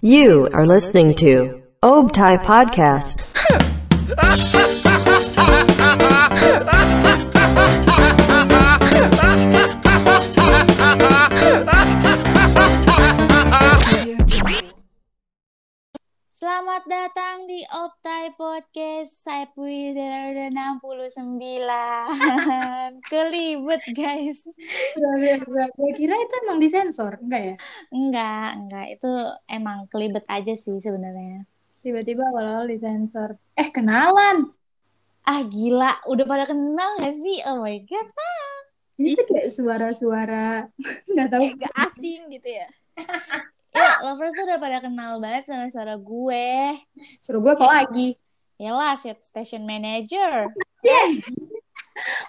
You are listening to Obtai Podcast. Selamat datang di Optai Podcast Saya dari 69 Kelibet guys Gue kira itu emang disensor, enggak ya? Enggak, enggak Itu emang kelibet aja sih sebenarnya Tiba-tiba awal-awal disensor. Eh, kenalan. Ah gila, udah pada kenal gak sih? Oh my god Ini tuh kayak suara-suara nggak tahu. Kayak gak asing gitu ya. Ya, lovers tuh udah pada kenal banget sama suara gue Suruh gue apa lagi? Yalah, shit station manager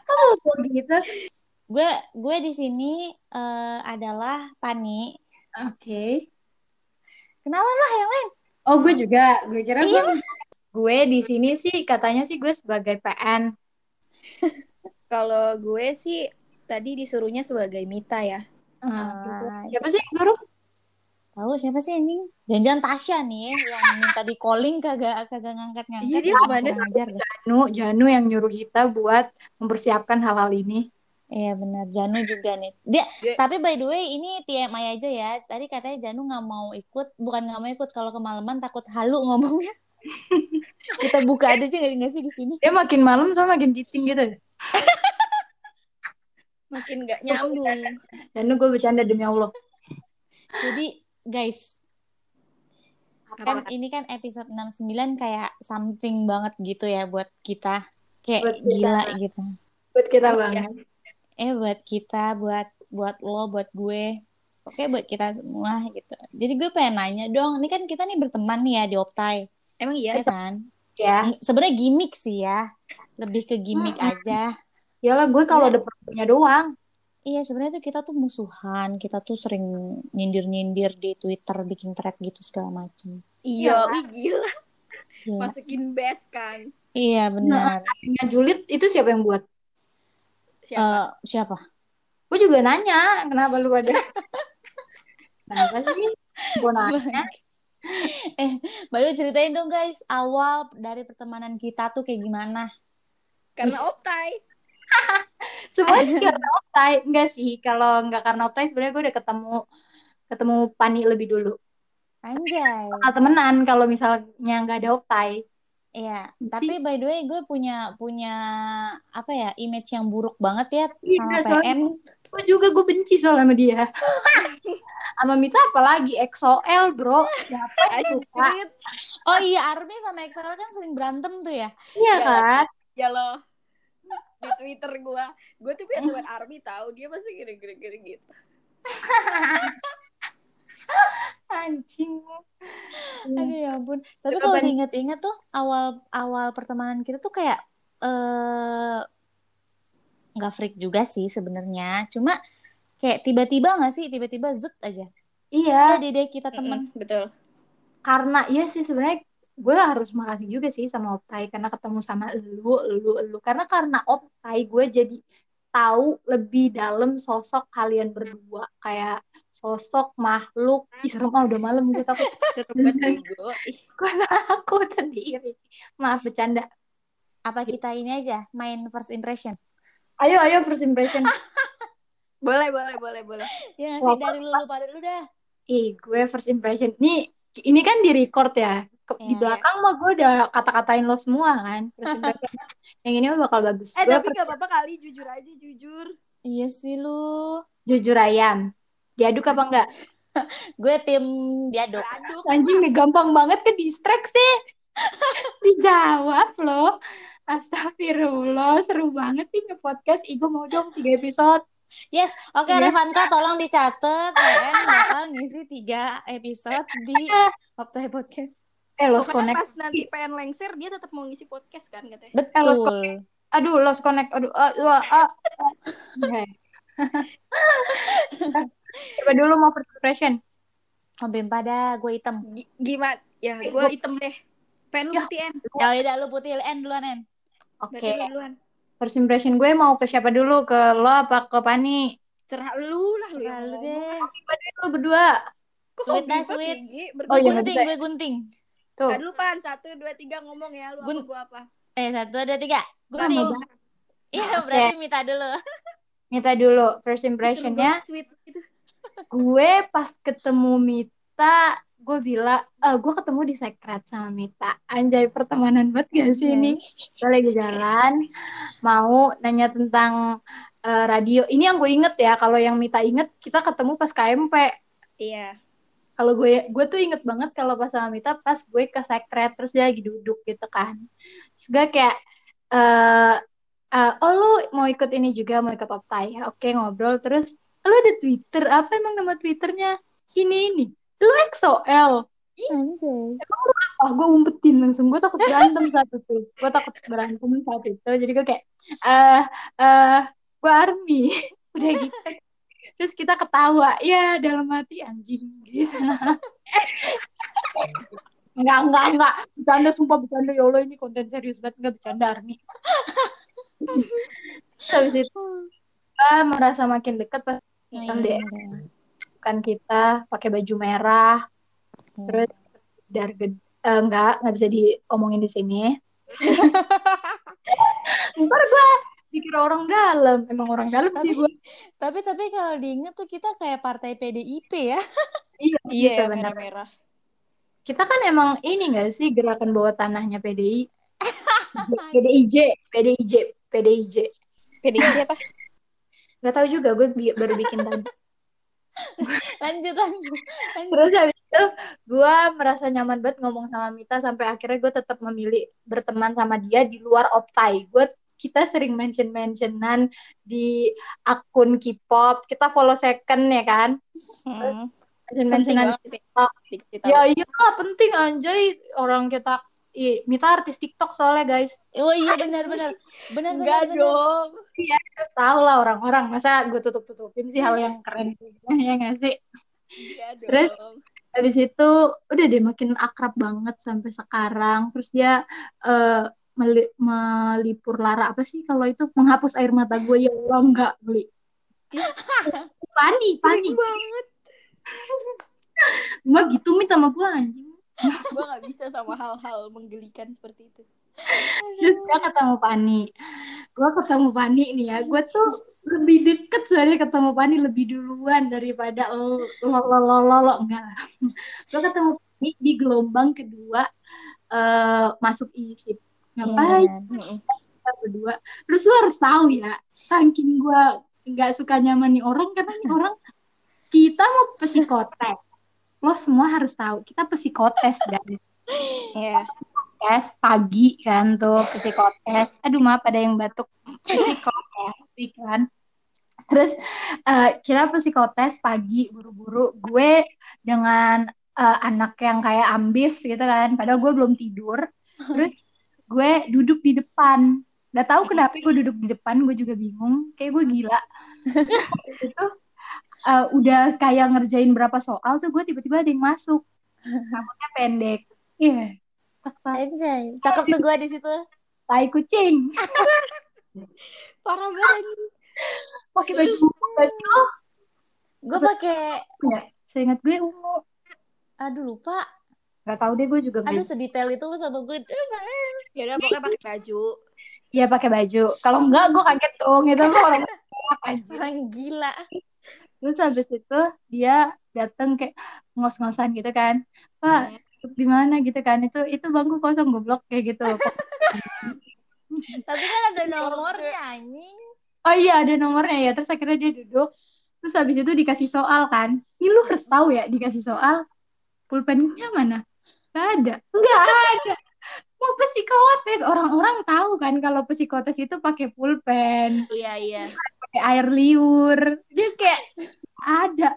Oh, kok gitu? Gue gue di sini eh, adalah Pani Oke. Kenalan lah yang lain Oh, gue juga. Gue kira gue Iya. gue di sini sih katanya sih gue sebagai PN. Kalau gue sih tadi disuruhnya sebagai Mita ya. Ah, Siapa sih yang suruh? Tahu siapa sih anjing? Jangan-jangan Tasya nih yang minta di calling kagak kagak ngangkat-ngangkat. Iya, dia ke mana ajar. Janu, Janu yang nyuruh kita buat mempersiapkan hal-hal ini. Iya benar, Janu juga nih. Dia Dia- tapi by the way ini TMI aja ya. Tadi katanya Janu nggak mau ikut, bukan nggak mau ikut kalau kemalaman takut halu ngomongnya. Kita buka aja nggak nggak sih di sini? Dia makin malam sama makin giting gitu. Makin gak nyambung. Janu gue bercanda demi Allah. Jadi guys, kan ini kan episode 69 kayak something banget gitu ya buat kita. Kayak Buat kita. gila gitu. Buat kita Oh, banget. eh buat kita buat buat lo buat gue oke buat kita semua gitu jadi gue pengen nanya dong ini kan kita nih berteman nih ya di Optai Emang ya iya? kan Ya. Sebenarnya gimmick sih ya lebih ke gimmick aja Yalah gue kalau ada perlunya doang. Iya sebenarnya tuh kita tuh musuhan kita tuh sering nyindir nyindir di Twitter bikin thread gitu segala macem Iya, wih gila. Gila. Masukin best kan. iya benar Yang julid itu siapa yang buat? Siapa? Eh, siapa Gue juga nanya, kenapa lu ada? kenapa sih? Gue nanya. eh baru ceritain dong guys awal dari pertemanan kita tuh kayak gimana Karena optai. Semuanya karena optai. Enggak sih, kalau enggak karena optai sebenarnya gue udah ketemu ketemu Pani lebih dulu. anjay temenan kalau misalnya nggak ada optai. Iya, tapi by the way gue punya punya apa ya image yang buruk banget ya Iya, sama PN. Gue juga gue benci soal sama dia. sama Mita apalagi XOL bro. Siapa suka? Oh iya, Army sama Excel kan sering berantem tuh ya. Iya Ya. kan? Ya loh. Di Twitter gue. Gue tuh punya teman Army tahu dia pasti gini-gini gitu. Anjing. Aduh ya ampun. Tapi kalau diinget-inget tuh awal awal pertemanan kita tuh kayak eh nggak freak juga sih sebenarnya. Cuma kayak tiba-tiba nggak sih? Tiba-tiba zet aja. Iya, Jadi deh kita temen. Mm-mm, betul. karena iya sih sebenarnya gue harus makasih juga sih sama Optai karena ketemu sama lu, lu, lu. Karena karena Optai gue jadi tahu lebih dalam sosok kalian berdua kayak sosok makhluk. Ih serem ah udah malam gue takut. Gue takut sendiri. Maaf bercanda. Apa kita ini aja main first impression? Ayo ayo first impression. boleh, boleh, boleh, boleh. Ya sih dari lu pada lu dah. Ih gue first impression. Nih ini kan di record ya. Ke- Di Iya. belakang mah gue udah kata-katain lo semua kan. Impression. Yang ini mah bakal bagus. Eh, Gue tapi gak apa-apa kali. Jujur aja, jujur. Iya sih lu. jujur ayam. Diaduk apa enggak? Gue tim diaduk. Aduk. Anjing nih gampang banget ke distract sih. Dijawab loh. Astagfirullah, seru banget nih nge-podcast. Ih, gue mau dong 3 episode. Yes, oke Iya. Revanka tolong dicatat PN bakal ngisi tiga episode di Optai Podcast. Eh, lost Pokoknya connect. pas nanti pengen lengser, dia tetap mau ngisi podcast kan katanya. Betul. Aduh, lost connect. Aduh, ah, ah, ah. Oke. Coba dulu mau first impression. Mobil pada gue hitam. Gi- Gimana? Ya, Eh, gue gua- hitam deh. Pengen lu Ya. putih, En. Ya udah lu putih N duluan N. Oke. Lu duluan. First impression gue mau ke siapa dulu? Ke lo apa ke Pani? Serah lu lah, lu yang Lalu ngomong. deh. Lu berdua. Sweet dah, sweet. Oh, Gue iya, gunting, gue gunting. Tuh. Kan lu pan satu dua tiga ngomong ya lu apa Gun- gua apa? Eh, satu, dua, tiga. Gunting. banget. Iya, berarti Mita dulu. Minta dulu first Seru impressionnya. banget, sweet gitu. gue pas ketemu Mita gue bilang eh gue ketemu di sekret sama Mita anjay pertemanan banget gak sih ini gue lagi jalan mau nanya tentang eh, radio ini yang gue inget ya kalau yang Mita inget kita ketemu pas KMP Iya. Kalau gue gue tuh inget banget kalau pas sama Mita pas gue ke sekret terus dia lagi duduk gitu kan. Terus gue kayak eh eh, oh lu mau ikut ini juga mau ikut optai ya oke ngobrol terus lu ada Twitter? Apa emang nama Twitternya? Ini ini. Lu XOL Anjay. ah gue umpetin langsung. Gue takut berantem saat itu gue takut berantem saat itu jadi gue kayak eh eh gue army. Udah gitu terus kita ketawa ya dalam hati anjing gitu Enggak, enggak, enggak. Bercanda, sumpah bercanda. Ya Allah, ini konten serius banget. Enggak bercanda. Terus habis itu, kita merasa makin dekat pas Oh, LDR. iya. kan kita pakai baju merah. Hmm. Terus dar ged- eh, enggak, enggak bisa diomongin di sini. Dikira orang dalam. Emang orang dalam sih gue. Tapi tapi kalau diinget tuh kita kayak partai PDIP ya. Iya, Iya, gitu, benar. merah-merah. Kita kan emang ini enggak sih gerakan bawah tanahnya PDI? PDIJ, PDIJ, PDIJ. PDIP apa? Gak tahu juga, gue bi- baru bikin tadi. Lanjut lanjut. lanjut. Terus habis itu gue merasa nyaman banget ngomong sama Mita sampai akhirnya gue tetap memilih berteman sama dia di luar optai. Gue kita sering mention-mentionan di akun K-pop. Kita follow second ya kan? Hmm. Mention-mentionan. Kita Ya iya penting anjay orang kita Ih, Mita artis TikTok soalnya guys. Oh iya benar benar. Benar benar. dong. Terus tahu lah orang-orang masa gue tutup-tutupin sih hal yang keren ya nggak sih? Enggak dong. Terus habis itu udah deh makin akrab banget sampai sekarang terus dia meli- melipur lara apa sih? Kalau itu menghapus air mata gue ya Allah enggak beli pani pani. Sering banget. gue gitu minta sama gue anjing. Gue gak bisa sama hal-hal menggelikan seperti itu. terus dia ketemu pani. Gue ketemu pani nih ya. Gue tuh lebih deket soalnya ketemu pani lebih duluan daripada lo lo lo lo lo, lo. enggak. Gue ketemu pani di gelombang kedua eh masuk ISIP ngapain benar. kita berdua. Terus lu harus tahu ya, saking gua nggak suka nyaman nih orang karena nih orang kita mau psikotes. Lo semua harus tahu, kita psikotes guys. Iya. Tes pagi kan tuh psikotes. Aduh maaf ada yang batuk. Psikotes kan. Terus eh, kita psikotes pagi buru-buru. Gue dengan eh, anak yang kayak ambis gitu kan. Padahal gue belum tidur. Terus gue duduk di depan. Gak tahu kenapa gue duduk di depan. Gue juga bingung. Kayak gue gila. Itu eh, udah kayak ngerjain berapa soal tuh gue tiba-tiba ada yang masuk. Rambutnya pendek. Iya. Anjay. Cakep tuh gua di situ. Tai kucing. Parah banget. Pakai baju baju. Gue pakai Ya, seingat gue ungu. aduh lupa. Gak tahu deh gue juga Aduh sedetail itu lu sama gue. Ya udah pokoknya pakai baju. Iya pakai baju. Kalau enggak gue kaget dong itu tuh orang. Orang gila. Terus habis itu dia datang kayak ngos-ngosan gitu kan. Pak, duduk di mana gitu kan. Itu itu bangku kosong goblok kayak gitu. Tapi kan ada nomornya anjing. Oh iya ada nomornya ya. Terus akhirnya dia duduk. Terus habis itu dikasih soal kan. Ini lu harus tahu ya dikasih soal. Pulpennya mana? Gak ada. Gak ada. Mau psikotes. Orang-orang tahu kan kalau psikotes itu pakai pulpen. Iya iya. pakai air liur dia kayak ada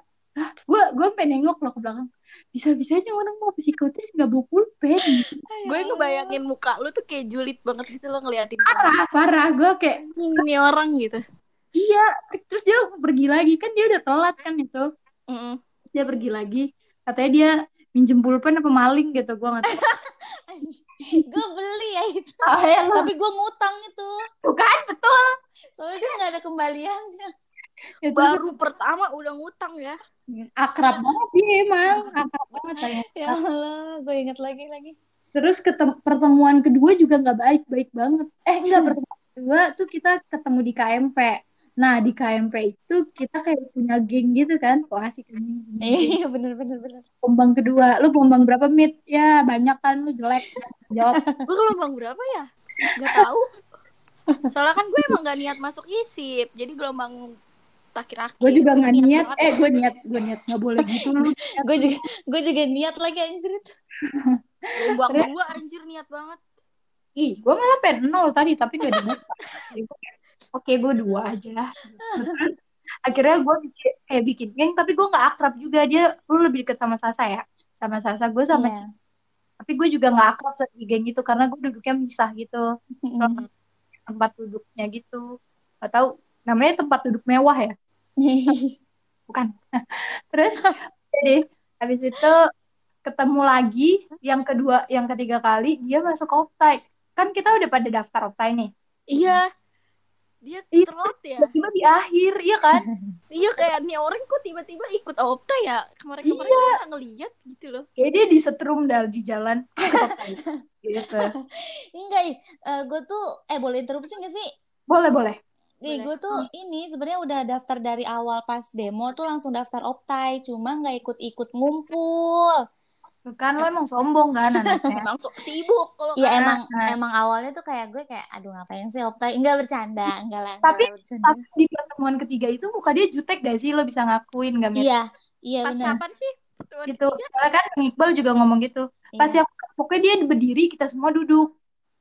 gue gue pengen nengok loh ke belakang bisa bisanya orang mau psikotes nggak bawa pulpen Gue ngebayangin muka lu tuh kayak julid banget gitu lo ngeliatin parah parah gue kayak ini orang gitu. iya terus dia pergi lagi kan dia udah telat kan itu Mm-mm. dia pergi lagi katanya dia minjem pulpen apa maling gitu gue nggak tahu gue beli ya itu. ah, ya Tapi gue ngutang itu. tuh kan betul Soalnya dia nggak ada kembaliannya. Itu Baru pertama udah ngutang ya. akrab banget dia emang, akrab banget. Ya Allah, gue inget lagi lagi. Terus ketem- pertemuan kedua juga nggak baik-baik banget. Eh enggak, pertemuan kedua tuh kita ketemu di KMP. Nah, di KMP itu kita kayak punya geng gitu kan. Wah, asik anjing. geng. Iya bener bener bener. Gelombang kedua, lu gelombang berapa mit? Ya, banyak kan lu jelek. Jawab. Gue gelombang berapa ya? Gak tahu. Soalnya kan gue emang gak niat masuk isip. Jadi gelombang akhir-akhir. Gue juga nggak Niat. Eh, gue niat, gue niat nggak boleh gitu lu. Gue juga gue juga niat lagi anjir. Gelombang dua anjir niat banget. Ih, gue malah pengen nol tadi, tapi gak dibuka. Oke, gue dua aja. Terus, Akhirnya gue bikin- kayak bikin geng, tapi gue nggak akrab juga. Dia, lu lebih deket sama Sasa ya? Sama Sasa, gue sama. Ci- Tapi gue juga nggak akrab sama di geng itu, karena gue duduknya misah gitu. Tempat duduknya gitu. Gak tahu, namanya tempat duduk mewah ya? Bukan. Terus, jadi habis itu ketemu lagi, yang kedua, yang ketiga kali, dia masuk optai. Kan kita udah pada daftar optai nih. Iya. Dia Iya. telat ya. tiba-tiba di akhir iya kan Iya kayak nih orang kok tiba-tiba ikut opta ya. Kemarin-kemarin Iya. gak ngeliat gitu loh. kayak dia disetrum dal di jalan gitu Enggak, eh gue tuh eh boleh interupsi gak sih? boleh boleh Nih, gue tuh ini sebenarnya udah daftar dari awal pas demo tuh langsung daftar optai, cuma nggak ikut-ikut ngumpul. Kan lo emang sombong kan anaknya Emang so- sibuk kalau Iya emang nah. emang awalnya tuh kayak gue kayak aduh ngapain sih optai? Enggak bercanda, enggak lah, enggak Tapi- bercanda. tapi di pertemuan ketiga itu muka dia jutek gak sih lo bisa ngakuin gak? Iya, iya Pas benar. kapan sih? Pertemuan gitu ketiga? Kan Bang Iqbal juga ngomong gitu pas Iya. yang pokoknya dia berdiri kita semua duduk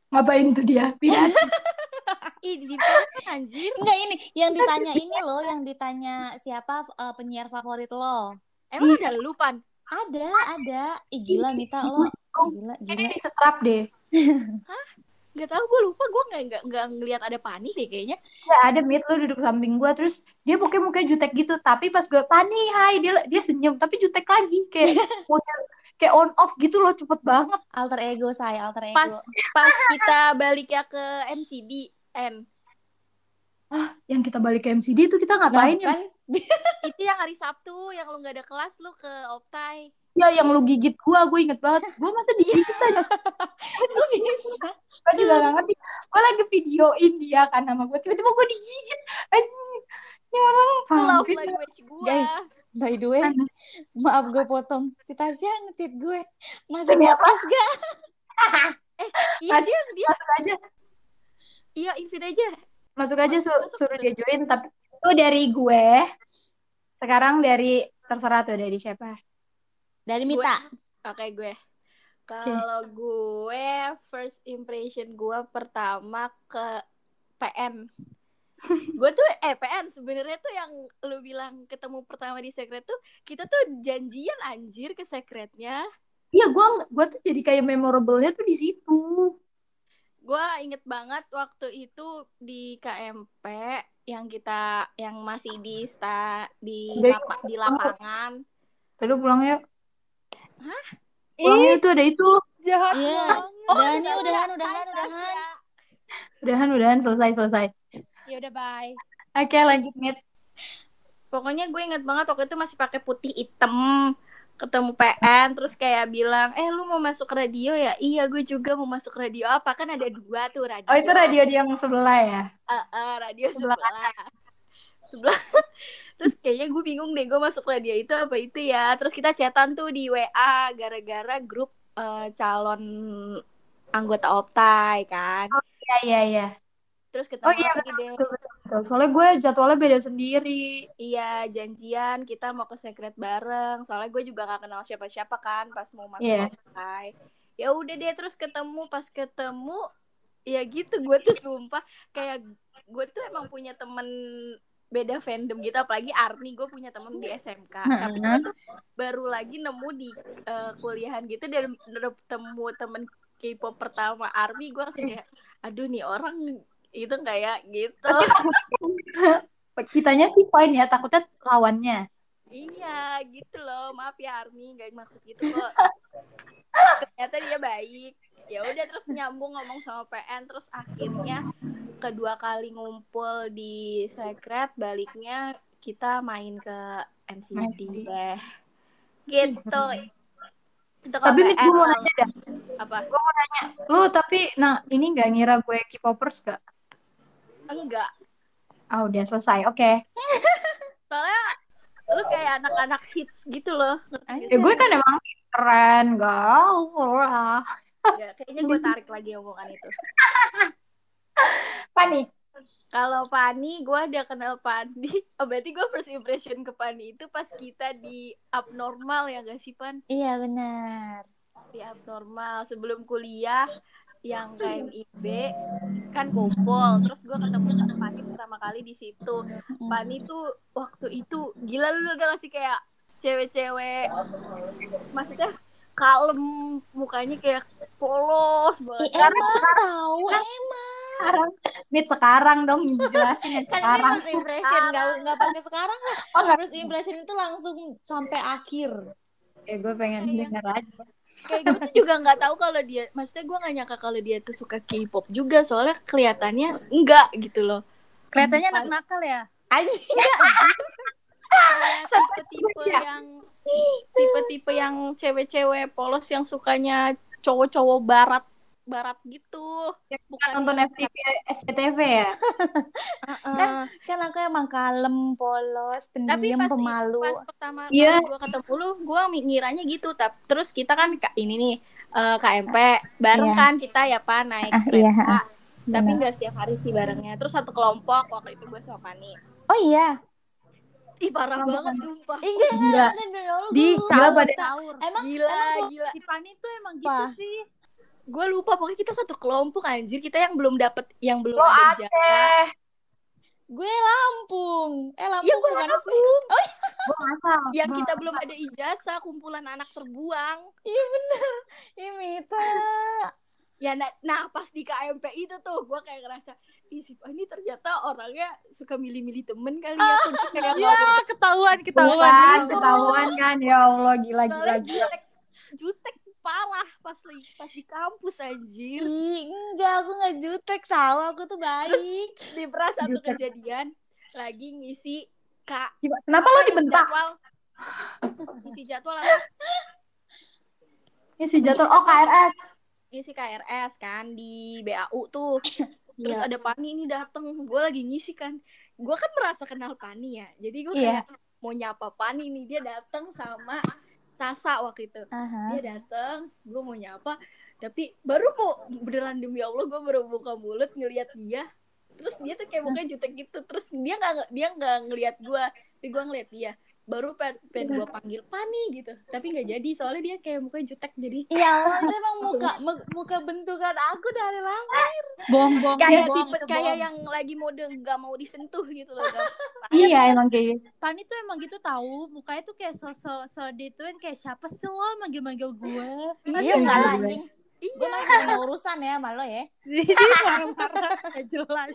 ngapain tuh dia pidato Ih, di kan anjir. Enggak ini yang ditanya ini loh, yang ditanya siapa eh, penyiar favorit lo? Emang ada lu pan? Ada, ada. Ih gila Mita lo. Gila, gila. disetrap deh. Gak tau gue lupa. Gue nggak nggak nggak ngeliat ada pani deh kayaknya. ya ada Mit lo duduk samping gua. Terus dia pokoknya mukanya jutek gitu. Tapi pas gue pani hai. Dia dia senyum tapi jutek lagi. Kayak model kayak on off gitu loh cepet banget. Alter ego saya, alter ego. Pas pas kita balik ya ke MCD N. Ah yang kita balik ke MCD itu kita ngapain ya kan itu yang hari Sabtu yang lu nggak ada kelas lu ke Optai. Ya yang lu gigit gua, gue inget banget. Gua masa digigit aja. kok bisa? Gua juga gak ngerti. Gua lagi videoin dia kan sama gue. Tiba-tiba gue digigit. Ini orang Itu love language gue. Guys, By the way, maaf gue potong. Si Tasya ngechat gue. Masih podcast gak? Iya dia dia Masuk aja. iya invite aja. Masuk aja su- suruh dia join. Tapi itu dari gue. Sekarang dari terserah tuh dari siapa. Dari Mita. Oke gue. Kalau gue first impression gue pertama ke PN. gue tuh eh PN sebenarnya tuh yang lu bilang ketemu pertama di secret tuh kita tuh janjian anjir ke secretnya. Iya gue gue tuh jadi kayak memorable-nya tuh di situ. Gue inget banget waktu itu di KMP yang kita yang masih di sta di lapa- di lapangan. Tadi pulang yuk. Hah? Pulangnya itu ada itu. jahat Iya. Oh, Udahan udahan, udahan, udahan. Udahan udahan selesai selesai. Ya udah bye. Oke lanjut Mit. Pokoknya gue inget banget waktu itu masih pakai putih hitam ketemu PN terus kayak bilang eh lu mau masuk radio ya? Iya gue juga mau masuk radio apa? Kan ada dua tuh radio Oh itu radio yang sebelah ya. Eh, eh, radio Sebelah sebelah. sebelah. Terus kayaknya gue bingung deh gue masuk radio itu apa itu ya? Terus kita chatan tuh di WA gara-gara grup eh, calon anggota Optai kan. Iya iya iya. terus ketemu Oh iya betul, deh. betul, betul, betul. Soalnya gue jadwalnya beda sendiri. Iya, janjian kita mau ke secret bareng. Soalnya gue juga gak kenal siapa-siapa kan pas mau masuk Iya. Optai. Ya udah deh terus ketemu pas ketemu ya gitu gue tuh sumpah kayak gue tuh emang punya temen beda fandom gitu apalagi Army gue punya temen di SMK tapi gue tuh baru lagi nemu di eh, kuliahan gitu dan ketemu temen K-pop pertama Army gue langsung kayak aduh nih orang itu nggak ya gitu Kitanya sih poin ya, takutnya lawannya. Iya gitu loh. Maaf ya Army. Nggak maksud gitu kok. Ternyata dia baik. Ya udah terus nyambung ngomong sama PN terus akhirnya kedua kali ngumpul di secret baliknya kita main ke MCD deh. Gitu. Itu Tapi Mit, gue mau nanya dah. apa? Lu tapi, nah ini nggak ngira gue K-popers gak? Enggak Ah, udah selesai. Oke. soalnya lu kayak anak-anak hits gitu loh Ya gue kan emang keren, gak lah. Ya, kayaknya gue tarik lagi omongan itu Panik. Kalau Pani, gue ada kenal Pani. Oh, berarti gue first impression ke Pani itu pas kita di abnormal ya gak sih, Pan? Iya benar. Di abnormal. Sebelum kuliah, yang KMIB kan kumpul. Terus gue ketemu sama Pani pertama kali di situ. Pani tuh waktu itu, gila lu udah ngasih kayak cewek-cewek. Maksudnya kalem, mukanya kayak polos banget. Ih, emang tahu emang. Sekarang, Mit sekarang dong dijelasin yang Kan ini sekarang. first impression nggak nggak pakai sekarang lah. Oh. First impression itu langsung sampai akhir. Ya gue pengen Iya. denger aja. Kayak gue tuh juga nggak tahu kalau dia maksudnya gue nggak nyangka kalau dia tuh suka K-pop juga soalnya kelihatannya enggak gitu loh Kelihatannya anak nakal ya. Anjing. kayak tipe-tipe yang tipe-tipe yang cewek-cewek polos yang sukanya cowok-cowok barat barat gitu. Bukan Nonton FTV SCTV ya? kan Kan aku emang kalem, polos, tapi pendiam, pas pemalu. pas pertama kali gue ketemu lu gue ngiranya gitu. Tap- terus kita kan ka- ini nih eh, KMP bareng Iya. kan kita ya pak naik iya, kereta. tapi Benar. nggak setiap hari sih barengnya. Terus satu kelompok waktu itu gue sama Pani. Oh iya. ih parah banget sumpah. Ih, enggak, enggak, enggak, enggak, enggak, Di enggak, caur, enggak. gila emang gila. Si Pani tuh emang gitu sih. Gue lupa pokoknya kita satu kelompok anjir kita yang belum dapet yang belum Lo ada Aceh. gue Lampung. Eh Lampung Iya, gue bukan Lampung. sih? Oh, ngasal. yang Gua kita belum ada ijazah kumpulan anak terbuang iya bener. Ih, Mita. ya nah, nah pas di KMP itu tuh gue kayak ngerasa ih si Pani ternyata orangnya suka milih-milih temen kali ya Aku kayak Ya, ketahuan, Bukan, ketahuan. ketahuan kan. Ya Allah, gila, gila, gila. jutek jutek parah pas lagi pas di kampus anjir Ih, enggak, aku enggak jutek tahu. Aku tuh baik. di pernah satu Jutek. kejadian lagi ngisi kak Kenapa lo dibentak? jadwal ngisi jadwal apa Ini si jatuh. Oh, KRS. ngisi KRS kan di BAU tuh terus ada Pani ini dateng gue lagi ngisi kan gue kan merasa kenal Pani ya jadi gue Iya. kayak mau nyapa Pani nih dia dateng sama Tasa waktu itu. Aha. dia dateng gue mau nyapa tapi baru mau beneran demi Allah gue baru buka mulut ngelihat dia. Terus dia tuh kayak mukanya jutek gitu. Terus dia nggak dia nggak ngelihat gue tapi gue ngeliat dia baru pengen, pengen gue panggil Pani gitu tapi nggak jadi soalnya dia kayak mukanya jutek jadi Iya, itu emang muka muka bentukan aku dari lahir. Bohong-bohong. kayak bohong, tipe kayak bohong. yang lagi mode nggak mau disentuh gitu loh Iya, emang kayak gitu. Pani tuh emang gitu tahu, mukanya tuh kayak sosok so dituin kayak siapa sih lo manggil-manggil gue. Iya, enggak lah, gue. anjing. iya Gue masih punya urusan ya sama lo ya. Jadi marah-marah gak jelas.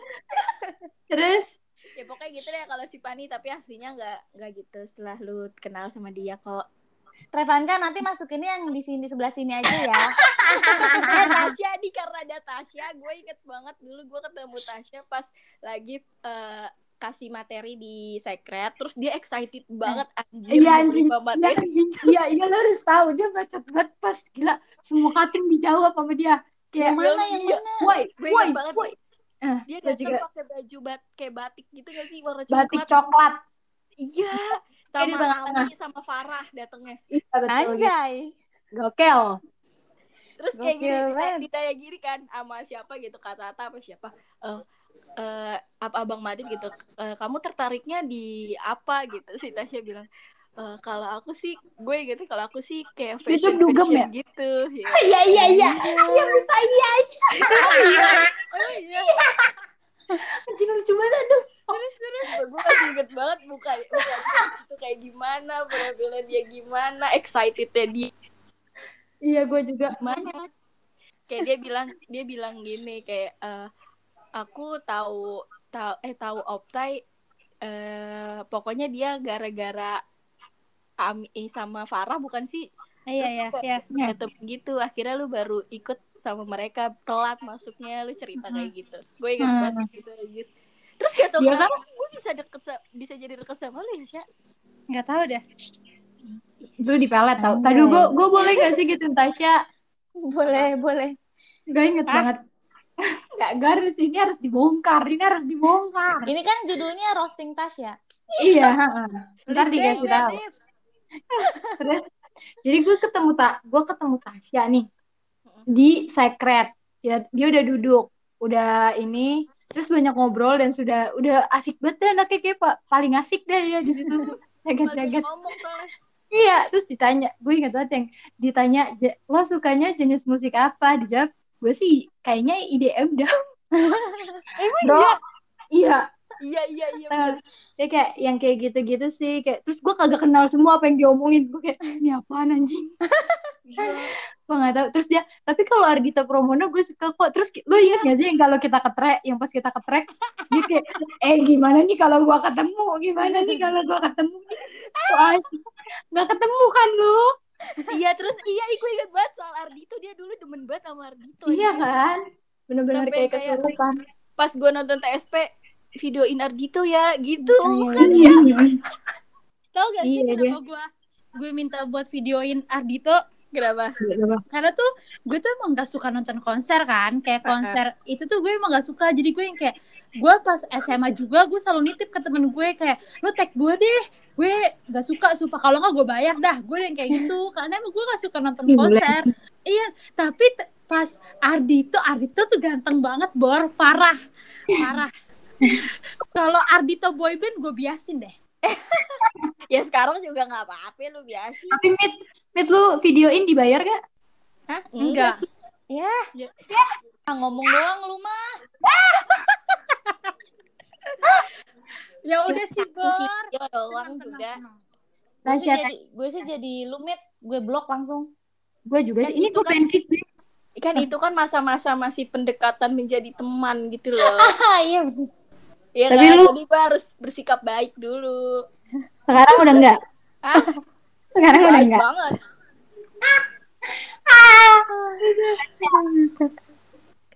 Terus, ya pokoknya gitu deh kalau si Pani tapi aslinya nggak nggak gitu setelah lu kenal sama dia kok Trevanka nanti masukinnya yang di sini sebelah sini aja ya. eh Tasya di karena ada Tasya gue inget banget dulu gue ketemu Tasya pas lagi eh, kasih materi di secret terus dia excited banget anjir Iya, anjing. materi iya, iya lo harus tahu dia bacot banget pas gila semua cutting dijawab sama dia. Kayak, Yang mana yang Iya. mana? woi, Gue woi, woi. Eh, dia datang juga pakai baju bat kayak batik gitu gak sih warna batik coklat coklat. iya sama. Ami sama Farah datangnya Iya, betul. gitu. Anjay. Gokel. terus kayak gini Gokil ditanya, gini kan sama siapa gitu kata Ata apa siapa eh eh, apa abang Madit gitu "Eh, kamu tertariknya di apa gitu si Tasya bilang "Eh, kalau aku sih gue gitu kalau aku sih kayak tuh fashion dugem fashion ya? gitu ya. Iya, iya, iya. Iya, bisa iya. Oh, iya. Lucu banget, aduh. gue masih inget banget muka muka dia di situ kayak gimana penampilan dia gimana excitednya dia Iya, gue juga. gimana kayak dia bilang dia bilang gini kayak eh, aku tahu tahu eh tahu Optai eh pokoknya dia gara-gara Ami sama Farah bukan sih Iya iya iya. ketemu gitu akhirnya lu baru ikut sama mereka telat masuknya lu cerita kayak gitu gue ingat Hmm. banget gitu anjir terus gak tau Iya kenapa gue bisa deket sa- bisa jadi deket sama lu ya Sya Nggak tahu deh. Dulu di pelet tau. Tadi gue gue boleh gak sih gitu Tasya? Boleh, boleh. Gue inget banget. Gak, gak harus ini harus dibongkar, ini harus dibongkar. Ini kan judulnya roasting Tasya. iya, heeh. ntar dikasih deh, tahu. Terus, jadi gue ketemu tak, gue ketemu Tasya nih di secret. Dia, dia udah duduk, udah ini, terus banyak ngobrol dan sudah udah asik banget deh anaknya kayak pak paling asik deh dia di situ jagat-jagat. soalnya Iya, terus ditanya, gue ingat banget yang ditanya, "Ja- lo sukanya jenis musik apa? Dijawab, gue sih kayaknya IDM dah. Emang iya? iya, iya iya iya Nah, ya kayak yang kayak gitu-gitu sih kayak terus gue kagak kenal semua apa yang diomongin. Gue kayak ini apaan anjing? Gila. gue nggak tahu. Terus dia tapi kalau Ardita Promono gue suka kok. Terus lo ingat gak sih yang kalau kita ketrek yang pas kita ketrek dia kayak eh gimana nih kalau gue ketemu? Gimana nih kalau gue ketemu asik? nggak ketemu kan lo iya terus iya gue ingat banget soal Ardito dia dulu demen banget sama Ardito iya kan? Bener-bener Sampai kayak kayak- pas gue nonton TSP videoin Ardito ya gitu Iya, iya. Tahu gak sih Iya, kenapa gue gue minta buat videoin Ardito? kenapa Karena tuh gue tuh emang gak suka nonton konser kan, kayak konser itu tuh gue emang gak suka. Jadi gue yang kayak gue pas SMA juga gue selalu nitip ke temen gue kayak lo tag gue deh, gue gak suka sumpah kalau nggak gue bayar dah. Gue yang kayak gitu karena emang gue gak suka nonton konser. Iya, tapi t- pas Ardito, Ardito tuh ganteng banget bor, parah, parah. kalau Ardito boyband gue biasin deh. ya sekarang juga nggak apa-apa lu biasa tapi mit mit lu videoin dibayar gak Hah? Enggak. Ya. Ya. Ah, ngomong doang lu mah. Ya udah sih bor. video doang Tenang, juga tenang, Gue sih jadi, gue sih jadi lumit, gue blok langsung. gue juga Kan sih ini gue kan- pengen kan itu kan masa-masa masih pendekatan menjadi teman gitu loh Ah, iya. ya Tapi kan? lu- jadi gue harus bersikap baik dulu sekarang udah enggak ah sekarang udah baik enggak banget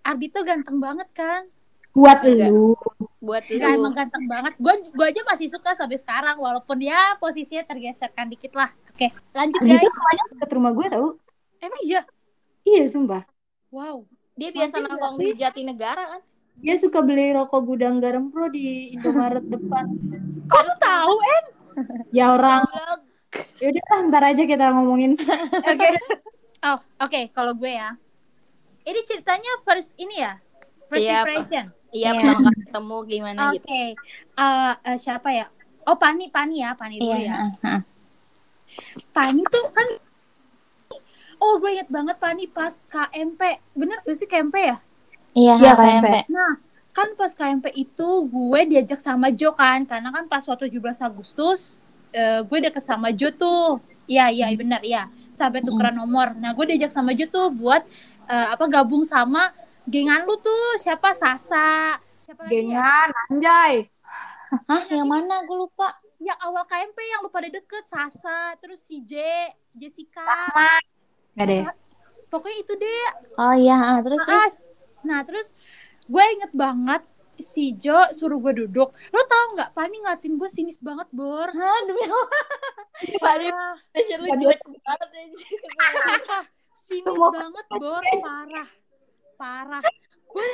Ardito ganteng banget kan? buat Enggak. lu buat Enggak lu emang ganteng banget. Gue gua aja masih suka sampai sekarang walaupun ya posisinya tergeserkan dikit lah. Oke, lanjut Ardito guys. rumahnya deket rumah gue tau Emang iya. iya sumpah Wow. dia biasa nongkrong di Jatinegara kan dia suka beli rokok gudang garam pro di Indomaret depan Kok lu tahu, eh? ya orang yaudah lah ntar aja kita ngomongin Oke. Oh, oke, kalau gue ya. Ini ceritanya first ini ya. First Iya, impression. iya Iya. pertama kali ketemu gimana Oke. gitu Eh, eh, siapa ya? Oh, Pani, Pani ya, Pani dulu Iya. ya. Pani tuh kan Oh, gue inget banget Pani pas KMP. Bener gak sih KMP ya? Iya, Iya, KMP. KMP. Nah, kan pas KMP itu gue diajak sama Jo kan, karena kan pas waktu 17 Agustus eh, gue deket sama Jo tuh. Iya, iya benar, iya. Sampai tukeran nomor. Nah, gue diajak sama Jo tuh buat eh, apa gabung sama gengan lu tuh. Siapa? Sasa. Siapa lagi ya? gengan anjay Hah, yang mana? Gue lupa. Yang awal KMP yang lu pada deket Sasa, terus si J, Jessica. nggak deh Pokoknya itu deh. Oh iya, ah, terus terus. Ah, Nah, terus gue inget banget si Jo suruh gue duduk. Lo tau nggak? Pani ngeliatin gue sinis banget, Bor. Hah, demi Allah. Parah. fashion lu jelek banget anjir. Sinis banget, Bor. Parah. Parah. Gue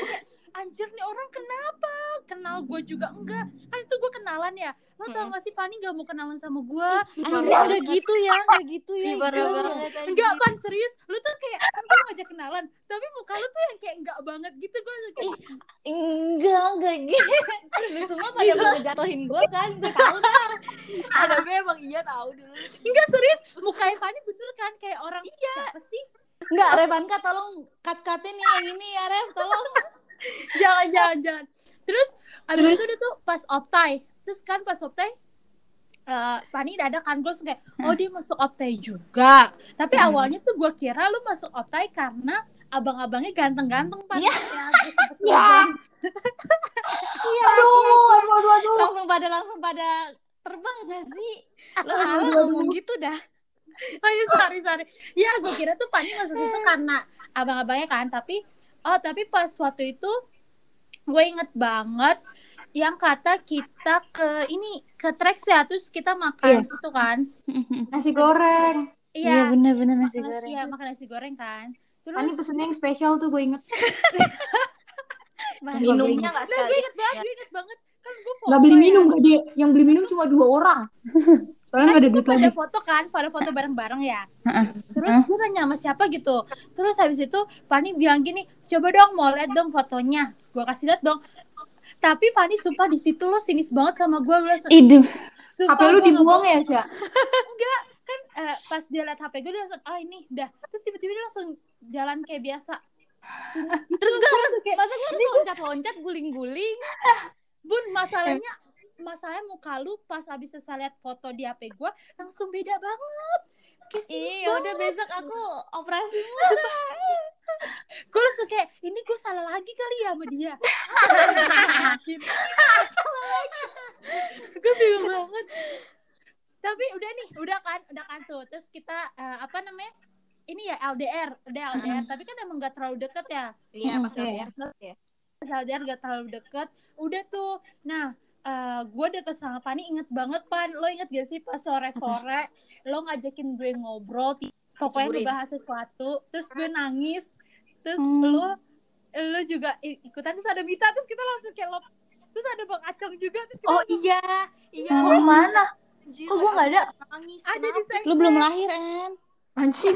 anjir nih orang kenapa? Kenal gue juga enggak. Kan itu gue kenalan ya. Lo tau gak sih Pani gak mau kenalan sama gue? Andre enggak gitu ya, enggak gitu ya. Anjir. Enggak, Pan, serius. Lu tuh kayak, kan gue ngajak kenalan. Tapi muka lu tuh yang kayak enggak banget gitu. Gue tuh kayak, Enggak, enggak gitu. Lu semua pada mau ngejatuhin gue kan, gue tahu dah. Ah, tapi emang iya tahu dulu enggak serius. Mukanya Pani bener kan kayak orang, iya. siapa sih? Enggak, Revanka tolong cut-cutin nih yang ini ya, Rev, tolong. Jangan jangan jangan terus abis itu dia tuh pas optai terus kan pas optai eh Pani udah ada kan gue langsung kayak oh dia masuk optai juga tapi Hmm. awalnya tuh gue kira lu masuk optai karena abang-abangnya ganteng-ganteng Pan Iya. ya, Iya, aduh cie, cie. aduh aduh aduh langsung pada langsung pada terbang gak sih? Lo salah ngomong gitu dah. Ayo sorry sorry. Ya gue kira tuh Pani masuk situ karena abang-abangnya kan. Tapi oh tapi pas waktu itu gue inget banget yang kata kita ke ini ke trek ya terus kita makan itu kan. Nasi goreng. Iya Iya. bener-bener nasi makan- goreng. Iya makan nasi goreng kan. Terus Pani pesennya yang spesial tuh gue inget. Minumnya nggak Nah, gue inget banget, gue inget banget. Kan gue Gak beli ya. minum gak dia. Yang beli minum cuma dua orang. Soalnya Kan ada duit pada foto kan, pada foto bareng-bareng ya. Terus gue nanya sama siapa gitu. Terus habis itu Pani bilang gini, coba dong mau lihat dong fotonya. Terus gue kasih lihat dong. Tapi Pani sumpah di situ lo sinis banget sama gue. Gue langsung, Iduh. sumpah HP lu dibuang ya, Sya? kan eh, pas dia lihat HP gue dia langsung, oh ini udah. Terus tiba-tiba dia langsung jalan kayak biasa. Sinis gitu. Terus gue harus kayak, masa gue harus loncat-loncat guling-guling. Bun, masalahnya masalahnya muka lu pas habis selesai lihat foto di HP gue langsung beda banget. Iya, udah besok aku operasi gue langsung kayak ini gue salah lagi kali ya sama dia. Gue bingung banget. Tapi udah nih udah kan udah kan tuh. Terus kita eh, apa namanya? Ini ya LDR udah LDR tapi kan emang gak terlalu deket ya? Iya, pas. LDR. ya. pas LDR gak terlalu deket. Udah tuh. Nah eh gue deket sama Pani inget banget Pan lo inget gak sih pas sore-sore lo ngajakin gue ngobrol pokoknya Diceburin. ngebahas sesuatu terus gue nangis terus Hmm. lo lo juga ikutan terus ada Mita terus kita langsung kayak lo terus ada Bang Acong juga terus kita Oh langsung- iya, iya. Oh, mana? Anjir, Kok gua nggak ada? Nangis. ada di. Lu belum lahir, En. Anjing.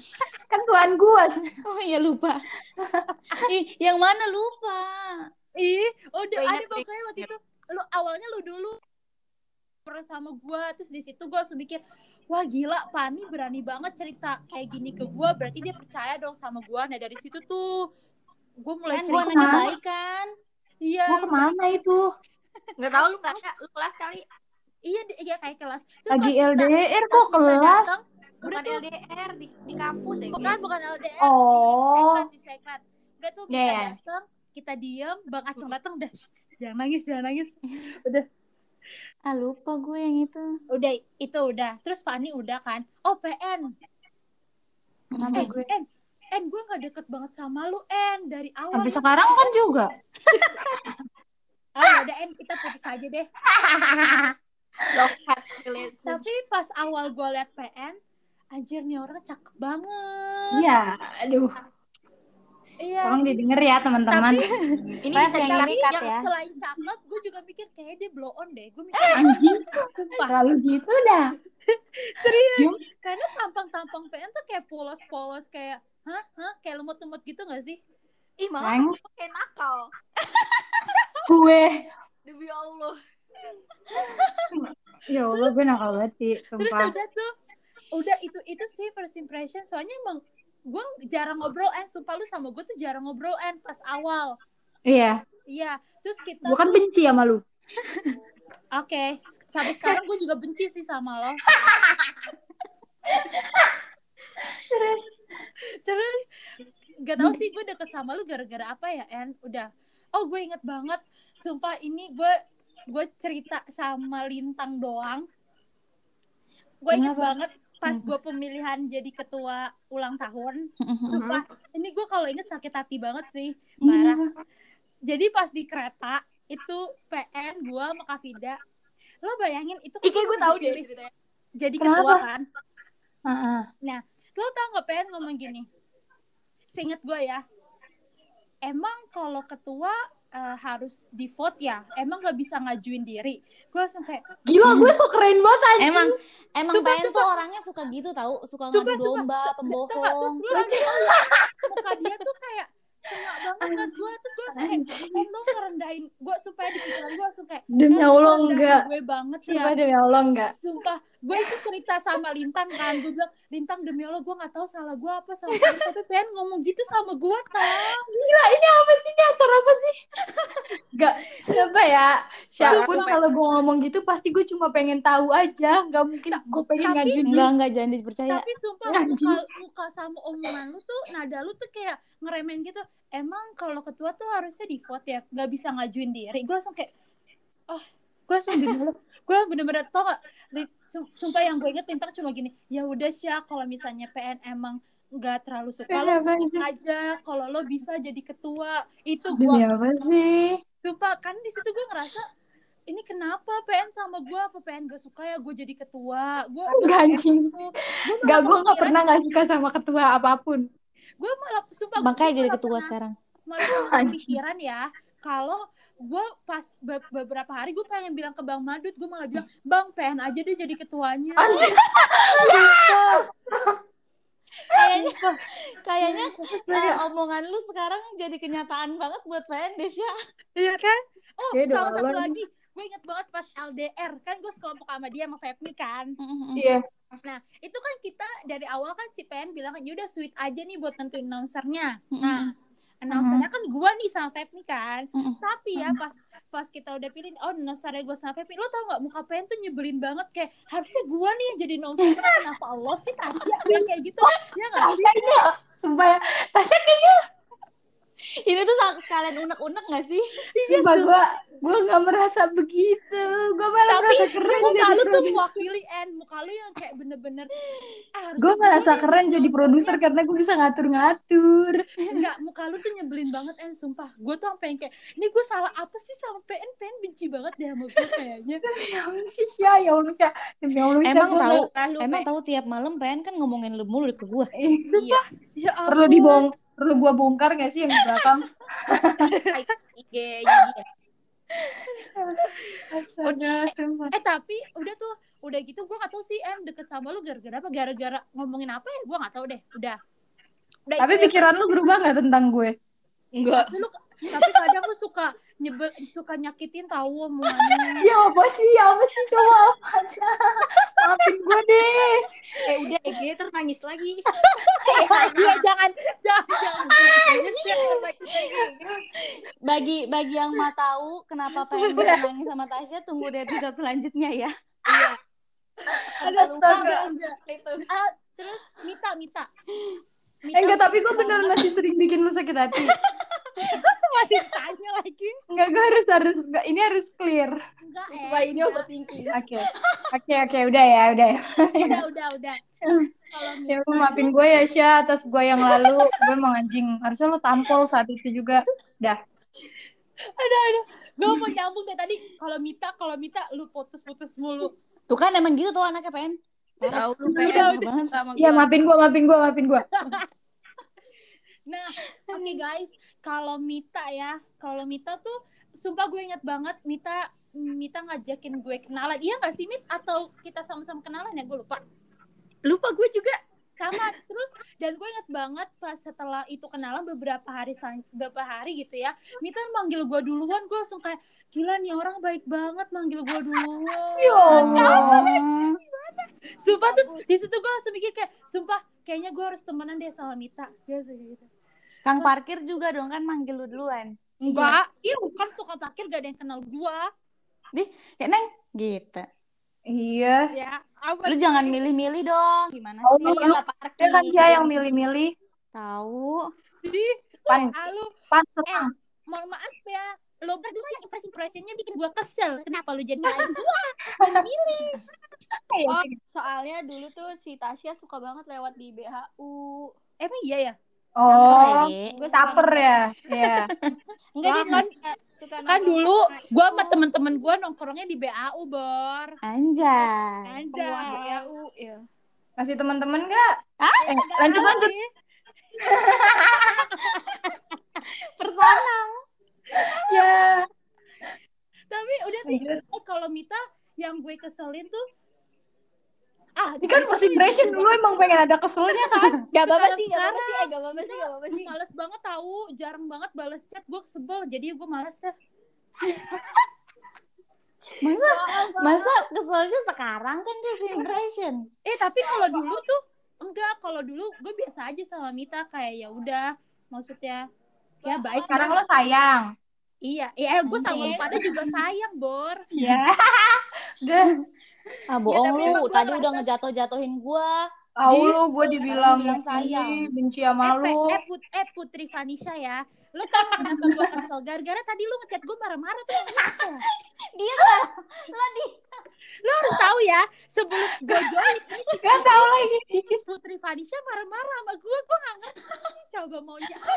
kan tuan gue. Oh iya lupa. Ih, yang mana lupa? ih udah Gua ada pokoknya waktu itu lu awalnya lu dulu pernah sama gue terus di situ gue langsung mikir wah gila Pani berani banget cerita kayak gini ke gue berarti dia percaya dong sama gue nah dari situ tuh gue mulai Kan cerita anaknya ke mana? baik kan? iya Gue ke mana itu? Nggak tahu lu nggak lu kelas kali. iya di- iya kayak kelas terus Lagi LDR pas kok kelas? datang, Bukan udah tuh LDR di, di kampus ya. bukan bukan LDR Oh. di sekret di sekret udah tuh kita iya. datang kita diem bang Acung datang udah. "Shh, jangan nangis jangan nangis. Udah. Ah lupa gue yang itu. udah itu udah. Terus Pani udah kan? Oh PN Kenapa eh gue? En En gue gak deket banget sama lu En dari awal Sampai sekarang kan juga. ah udah En kita putus aja deh. Tapi pas awal gue liat PN anjir nih orang cakep banget. Iya, aduh. Iya Tolong didengar ya teman-teman. Ini bisa yang cut yang ya. selain cakep gue juga mikir kayaknya dia blow on deh gue mikir Anjing, sumpah kalau gitu dah. karena tampang-tampang PN tuh kayak polos-polos kayak hah hah kayak lemot-lemot gitu gak sih Ih, malah aku kayak nakal. gue. Demi Allah. Ya Allah, gue nakal banget sih, terus sumpah. udah tuh udah itu itu sih first impression soalnya emang gue jarang ngobrol en sumpah lu sama gue tuh jarang ngobrol en pas awal. Iya, iya terus kita gue kan tuh benci sama lu. oke sampai sekarang gue juga benci sih sama lo. Terus? Gak tau sih gue deket sama lu gara-gara apa ya en udah. Oh gue inget banget sumpah ini gue gue cerita sama lintang doang. Gue inget Kenapa? banget pas gue pemilihan jadi ketua ulang tahun Sumpah, ini gue kalau inget sakit hati banget sih parah jadi pas di kereta itu PN gue sama Kak Vida lo bayangin itu Ih, kayak gue tahu deh ceritanya. jadi Kenapa? ketua kan Heeh. lo tau gak PN ngomong gini seinget gue ya emang kalau ketua eh, harus di vote ya emang gak bisa ngajuin diri gue langsung kayak Gila, gue so keren banget anjing. Emang emang Sumpah, pengen tuh orangnya suka gitu tahu, suka Sumpah, ngadu domba, Tau gak? pembohong. terus lo liat muka dia tuh kayak sengak banget kan gue terus gue langsung kayak. "Eh, lo ngerendahin gue supaya di pikiran gue langsung kayak Demi "Eh, Allah, enggak. gue banget ya Sumpah demi Allah enggak. Sumpah, gue itu cerita sama Lintang kan, gue bilang, Lintang demi Allah gue gak tahu salah gue apa sama kamu, tapi pengen ngomong gitu sama gue tau. Gila, ini apa sih? Ini acara apa sih? Enggak, siapa ya? Siapa pun Sumpah. kalau gue ngomong gitu pasti gue cuma pengen tahu aja. Enggak mungkin gue pengen tapi- ngajuin Enggak enggak jangan dipercaya. Tapi sumpah muka, muka sama omongan lu tuh, nada lu tuh kayak ngeremen gitu. Emang kalau ketua tuh harusnya di vote ya, gak bisa ngajuin diri. Gue langsung kayak, oh, gue langsung Allah, gue bener-bener tau gak sumpah yang gue inget Lintang cuma gini ya udah sih kalau misalnya PN emang nggak terlalu suka lo aja kalau lo bisa jadi ketua itu gue apa sih? sumpah kan di situ gue ngerasa ini kenapa PN sama gue apa PN gak suka ya? Gue jadi ketua. Gue Enggak, anjing. Gak, gue gak pernah gak suka sama ketua apa pun. gue malah sumpah Makanya jadi ketua pernah- sekarang. malah pikiran ya kalau gue pas be- beberapa hari gue pengen bilang ke Bang Madut. Gue malah bilang Bang PN aja deh jadi ketuanya. Kayaknya kayaknya eh, omongan lu sekarang jadi kenyataan banget buat PN Desya. iya kan? Oh sama satu lagi gue inget banget pas LDR kan gue sekelompok sama dia sama Fepmi kan. Iya. nah itu kan kita dari awal kan si PN bilang ya udah sweet aja nih buat nentuin announcernya. Nah announcernya kan gue nih sama Fepmi kan. Tapi ya pas pas kita udah pilih oh announcernya gue sama Fepmi lo tau gak muka PN tuh nyebelin banget kayak harusnya gue nih yang jadi announcer kenapa Allah sih Tasya? Kayak kayak gitu. Ya gak sih? Tasya ini Sumpah ya. Tasya kayaknya Ini tuh sekalian unek-unek gak sih? Sumpah gue gue gak merasa begitu. Gue malah tapi merasa keren muka jadi lu tuh mewakili En muka lu yang kayak bener-bener ah, Gue merasa nih keren jadi produser karena gue bisa ngatur-ngatur. Enggak, muka lu tuh nyebelin banget En, sumpah. Gue tuh sampai yang kayak, ini gue salah apa sih sama PN? PN benci banget deh sama gue kayaknya. Ya Allah sih Sya, ya Allah Sya. Demi Allah Sya, Emang tahu, emang tahu tiap malam PN kan ngomongin lu mulu ke gua. Ih, Iya. Ya perlu dibong perlu gue bongkar gak sih yang di belakang? IG-nya dia. Sumpah. Eh tapi udah tuh, udah gitu gue gak tahu sih En deket sama lu gara-gara apa? Gara-gara ngomongin apa ya? Gue gak tahu deh. Udah. Udah Tapi ya. pikiran lu berubah gak tentang gue? Enggak. Tapi lu tapi kadang lu suka nyebel suka nyakitin tahu omongannya. Ya apa sih, ya apa sih, coba apa aja. Maafin gue deh. Eh udah EG terus nangis lagi. Iya jangan jangan jangan. jangan. Bagi bagi yang mau tahu kenapa bisa nangis sama Tasya, tunggu di episode selanjutnya ya. Iya. Enggak, enggak. Itu. Ah, terus Mita, Mita. Eh enggak, tapi gue beneran masih sering bikin lu sakit hati. masih tanya lagi. Enggak, gue harus harus enggak, ini harus clear. Enggak, eh. Supaya ini overthinking. Oke. Oke, oke, udah ya, udah ya. Udah, udah, udah. Kalau Ya lu maafin gue ya, Sya, atas gue yang lalu. Gue emang anjing. Harusnya lu tampol saat itu juga. Udah. Aduh, aduh. Gue mau nyambung deh tadi. Kalau Mita, kalau Mita lu putus-putus mulu. Tuh kan emang gitu tuh anaknya PN. Tahu lu Udah, pengen udah. banget. sama Iya, gua. maafin gue, maafin gue, maafin gue. Nah, oke guys, kalau Mita ya, kalau Mita tuh, sumpah gue inget banget Mita Mita ngajakin gue kenalan. Iya gak sih Mit? Atau kita sama-sama kenalan ya? Gue lupa. Lupa gue juga. Sama. Terus dan gue inget banget pas setelah itu kenalan beberapa hari beberapa hari gitu ya. Mita manggil gue duluan, gue langsung kayak gila nih orang baik banget manggil gue duluan. Ya Allah. Sumpah terus di situ gue langsung mikir kayak sumpah kayaknya gue harus temenan deh sama Mita. Biasa kayak gitu. Kang parkir juga dong kan manggil lu duluan. Enggak, iya kan suka parkir gak ada yang kenal gua. Ya Neng, gitu. Iya. Ya, apa? Lu jangan milih-milih dong. Gimana Oh, sih? lu- Dia parkir. kan Sya yang milih-milih. Tahu. sih? Pan, Ah, lu, pan, eh, mohon maaf ya. Lo berdua yang impresi-impresinya bikin gua kesel. Kenapa lu jadi lain gua? Milih-milih. Oh, soalnya dulu tuh si Tasya suka banget lewat di BHU. Emang iya ya? Oh, suka caper ya. Iya. Enggak Wah, dia kan- suka, suka Kan dulu itu. sama temen-temen gua nongkrongnya di BAU, Bor. Anjay. penguasa Anjay. BHU ya. Masih teman-teman nggak? Ah, Eh, lanjut lanjut. Persona. Ya. Tapi udah nih, eh kalau Mita yang gue keselin tuh ah Ini kan first impression lu emang pengen ada keselnya kan? Gak apa-apa sih, gak apa-apa sih, gak apa-apa sih, gak apa-apa sih. males banget tahu jarang banget balas chat gue sebel jadi gue males dah Masa masa keselnya sekarang kan first impression. eh tapi kalau dulu tuh enggak kalau dulu gue biasa aja sama Mita kayak ya udah maksudnya ya baik Sekarang lo sayang. Iya iya gue sama lu pada juga sayang bor Iya. Ah bohong tapi lu, tadi udah ngejatuh-jatuhin gua. Tahu lu gue dibilang bilang sayang. "Ih, benci sama Eh, lu. eh, Put, eh Putri Vanisha ya. Lu tau kenapa gue kesel? Gara-gara tadi lu ngechat gue marah-marah tuh. Dia lah, lah di. Lu harus tahu ya, sebelum gue join Gak tahu lagi. Putri Vanisha marah-marah sama gue. Gue gak ngerti. Coba maunya apa.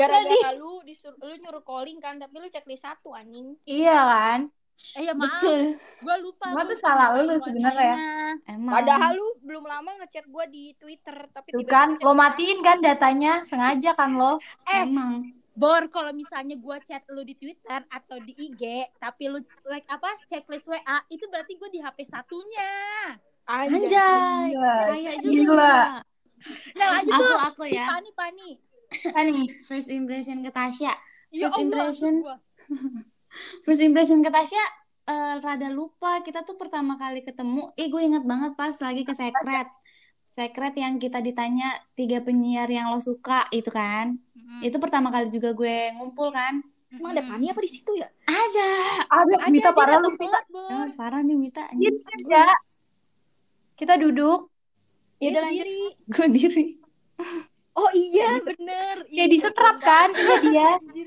Gara-gara lu disuruh lu nyuruh calling kan, tapi lu checklist satu anjing. Iya kan? Eh ya maaf, Betul. gue lupa. Gua tuh salah lu sebenarnya. Emang. Padahal lu belum lama ngechat gua di Twitter, tapi Tuh tiba-tiba kan, lo gua. matiin kan datanya, sengaja kan lo. Eh, Emang. Bor, kalau misalnya gue chat lu di Twitter atau di IG, tapi lu like apa checklist WA, itu berarti gue di HP satunya. Anjay. Kayak juga. Nah, lanjut Aku tuh. aku ya. Pani, Pani. Nih, First impression ke Tasya. Ya First Allah, impression. First impression ke Tasya eh, rada lupa. Kita tuh pertama kali ketemu. Eh gue inget banget pas lagi ke Secret. Secret yang kita ditanya tiga penyiar yang lo suka itu kan. Mm-mm. Itu pertama kali juga gue ngumpul kan. Emang ada Pani apa di situ ya? Ada. ada Ada, Mita parah lu. Bor. Oh, parah nih Mita. Iya, ada. Kita duduk, Ya udah lanjut. sendiri. Gue diri. Oh iya, bener. kayak disetrap kan, iya dia.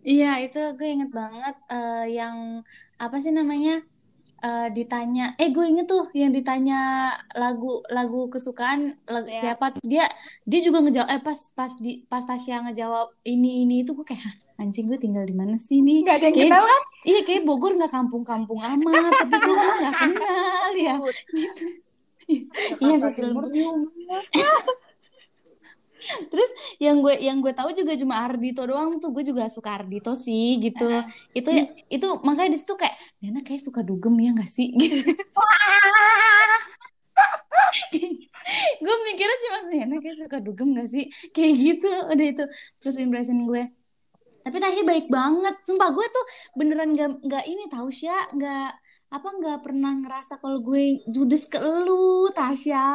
Iya, itu gue inget banget eh, yang apa sih namanya? Eh, ditanya, eh gue inget tuh yang ditanya lagu lagu kesukaan lagu Ya. siapa dia dia juga ngejawab eh pas pas di pas Tasya ngejawab ini ini itu gue kayak "Hah, anjing gue tinggal di mana sih nih? Gak ada yang Kayak- kenal? Iya kayak Bogor nggak kampung-kampung amat, tapi gue gue nggak kenal ya. Gitu. Iya sih Cilebut. Terus yang gue yang gue tahu juga cuma Ardito doang tuh gue juga suka Ardito sih gitu. Itu itu makanya di situ kayak Nena kayak suka dugem ya nggak sih? Gitu. gue mikirnya cuma Nena kayak suka dugem gak sih? Kayak gitu udah itu first impression gue. Tapi Tasya baik banget. Sumpah gue tuh beneran gak, nggak ini tahu sih nggak apa nggak pernah ngerasa kalau gue judes ke lu Tasya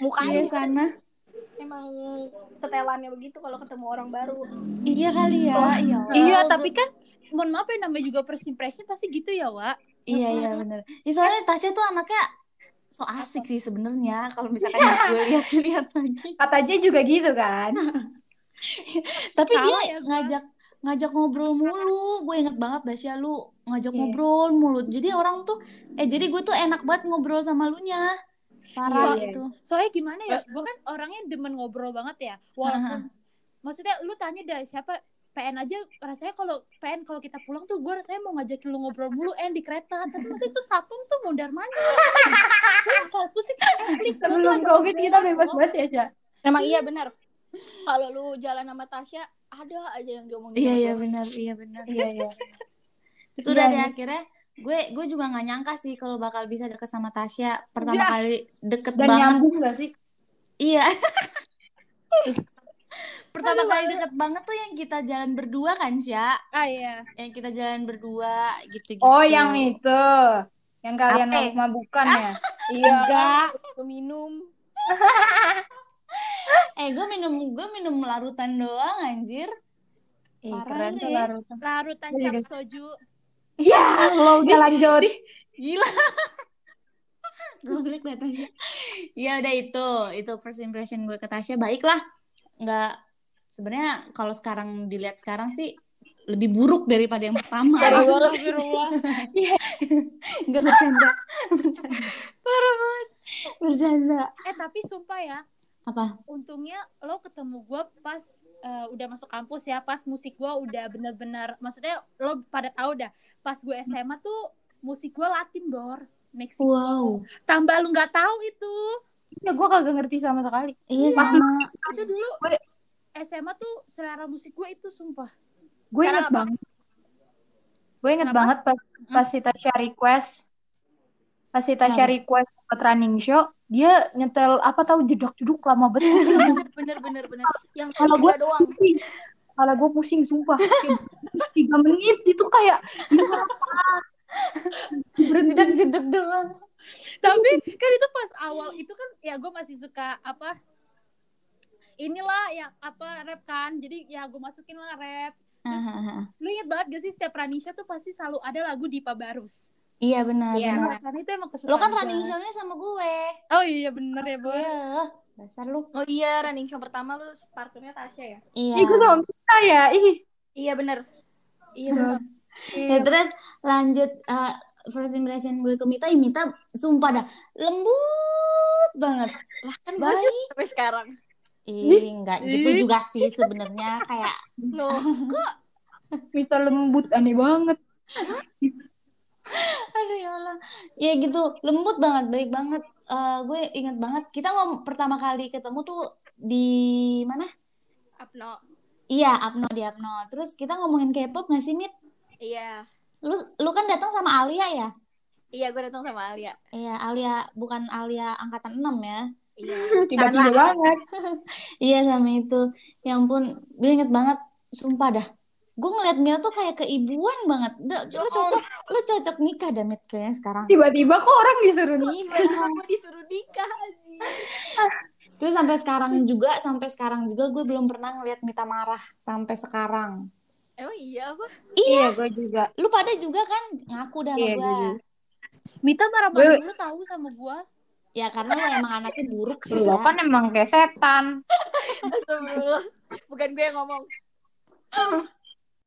Mukanya sana. Emang setelannya begitu kalau ketemu orang baru. Iya kali ya. Iya. Iya, Allah, tapi kan mohon maaf ya namanya juga first impression pasti gitu ya, Wak. Iya iya bener. Ya, soalnya Tasya tuh anaknya so asik sih sebenarnya kalau misalkan gue lihat-lihat lagi. Kata aja juga gitu kan. Tapi Tahu dia ya ngajak ngajak ngobrol mulu. Gue inget banget Tasya lu ngajak Iya. ngobrol mulu. Jadi orang tuh eh jadi gue tuh enak banget ngobrol sama lu nya. Parah iya. itu. Soalnya gimana ya? Gue kan orangnya demen ngobrol banget ya. Walaupun maksudnya lu tanya dah siapa PN aja rasanya kalau PN kalau kita pulang tuh gue rasanya mau ngajakin lu ngobrol mulu eh di kereta tapi maksudnya itu satpam tuh mondar mandir lu tuh Sebelum COVID kita bebas banget ya, Ca. Emang iya benar. Kalau lu jalan sama Tasya, ada aja yang diomongin. Iya iya benar iya benar. Iya, iya. Sudah Iya, deh iya. akhirnya gue gue juga nggak nyangka sih kalau bakal bisa deket sama Tasya pertama Ya. kali deket Dan banget nyambung gak sih? iya pertama kali deket banget tuh yang kita jalan berdua kan Sya ah iya yang kita jalan berdua gitu gitu Oh, yang itu. Yang kalian Apa? mabuk-mabukan ya? Iya, Enggak. Minum. eh gue minum gue minum larutan doang anjir Ih, Parah keren tuh ya. larutan. larutan cap soju Ya, lo udah lanjut. gila gue liat Tasya ya udah itu itu first impression gue ke Tasya baik lah nggak sebenarnya kalau sekarang dilihat sekarang sih lebih buruk daripada yang pertama Astagfirullah. Enggak bercanda. Bercanda. Parah banget. Bercanda. eh tapi sumpah ya Apa? untungnya lo ketemu gue pas eh, udah masuk kampus ya pas musik gue udah bener-bener maksudnya lo pada tahu dah pas gue SMA tuh musik gue Latin bor Meksiko Wow. tambah lu nggak tahu itu Ya, gue kagak ngerti sama sekali. Iya sama. itu dulu Gue- SMA tuh selera musik gue itu sumpah Gue inget apa? banget. Gue inget Kenapa? banget pas, pas si Tasya request. Pas si Tasya Kenapa? request buat running show, dia nyetel apa tahu jedak-jeduk lama banget. bener bener bener Yang Kalau gue doang. Kalau gue pusing, sumpah. Tiga menit itu kayak? Berhenti. Jedak-jeduk doang. tapi kan itu pas awal itu kan ya gue masih suka apa inilah yang apa rap kan jadi ya gue masukin lah rap lu inget banget gak sih setiap Ranisha tuh pasti selalu ada lagu Dipa Barus Iya benar Iya, benar. benar. Karena itu emang kesukaan Lo kan running show-nya sama gue. Oh iya bener ya boy. Iya, dasar lu. Oh iya, running show pertama lu partnernya Tasya ya? Iya. Ih, gue sama kita ya. Ih. Iya bener. Iya benar. Ya, terus lanjut uh, first impression gue ke Mita, ya Mita sumpah dah lembut banget. Lah kan gue Baik. sampai sekarang. Ih, enggak gitu juga sih sebenarnya kayak Loh, kok Mita lembut aneh banget. aduh ya Allah. Ya gitu, lembut banget, baik banget. Eh, gue ingat banget kita ngom pertama kali ketemu tuh di mana? Apno? Iya, Apno di Apno. Terus kita ngomongin K-pop nggak sih, Mit? Iya. Lu lu kan datang sama Alia ya? Iya, gue datang sama Alia. Iya, Alia bukan Alia angkatan 6 ya. Iya. Tiba-tiba banget. Iya sama itu. Ya ampun, gue inget banget. Sumpah dah. Gue ngeliat Mita tuh kayak keibuan banget. Dah, lu cocok, lu cocok nikah dah Mit kayaknya sekarang. Tiba-tiba kok orang disuruh nikah. Kenapa disuruh nikah aja? Terus sampai sekarang juga, sampai sekarang juga gue belum pernah ngeliat Mita marah sampai sekarang. Emang iya apa? Iya, gue juga. Lu pada juga kan ngaku dah sama Iya, gue. gue. Mita marah-marah Gue- dulu tahu sama gue. Ya karena lu emang anaknya buruk sih. Lo kan emang kayak setan. Astagfirullah. Bukan gue yang ngomong.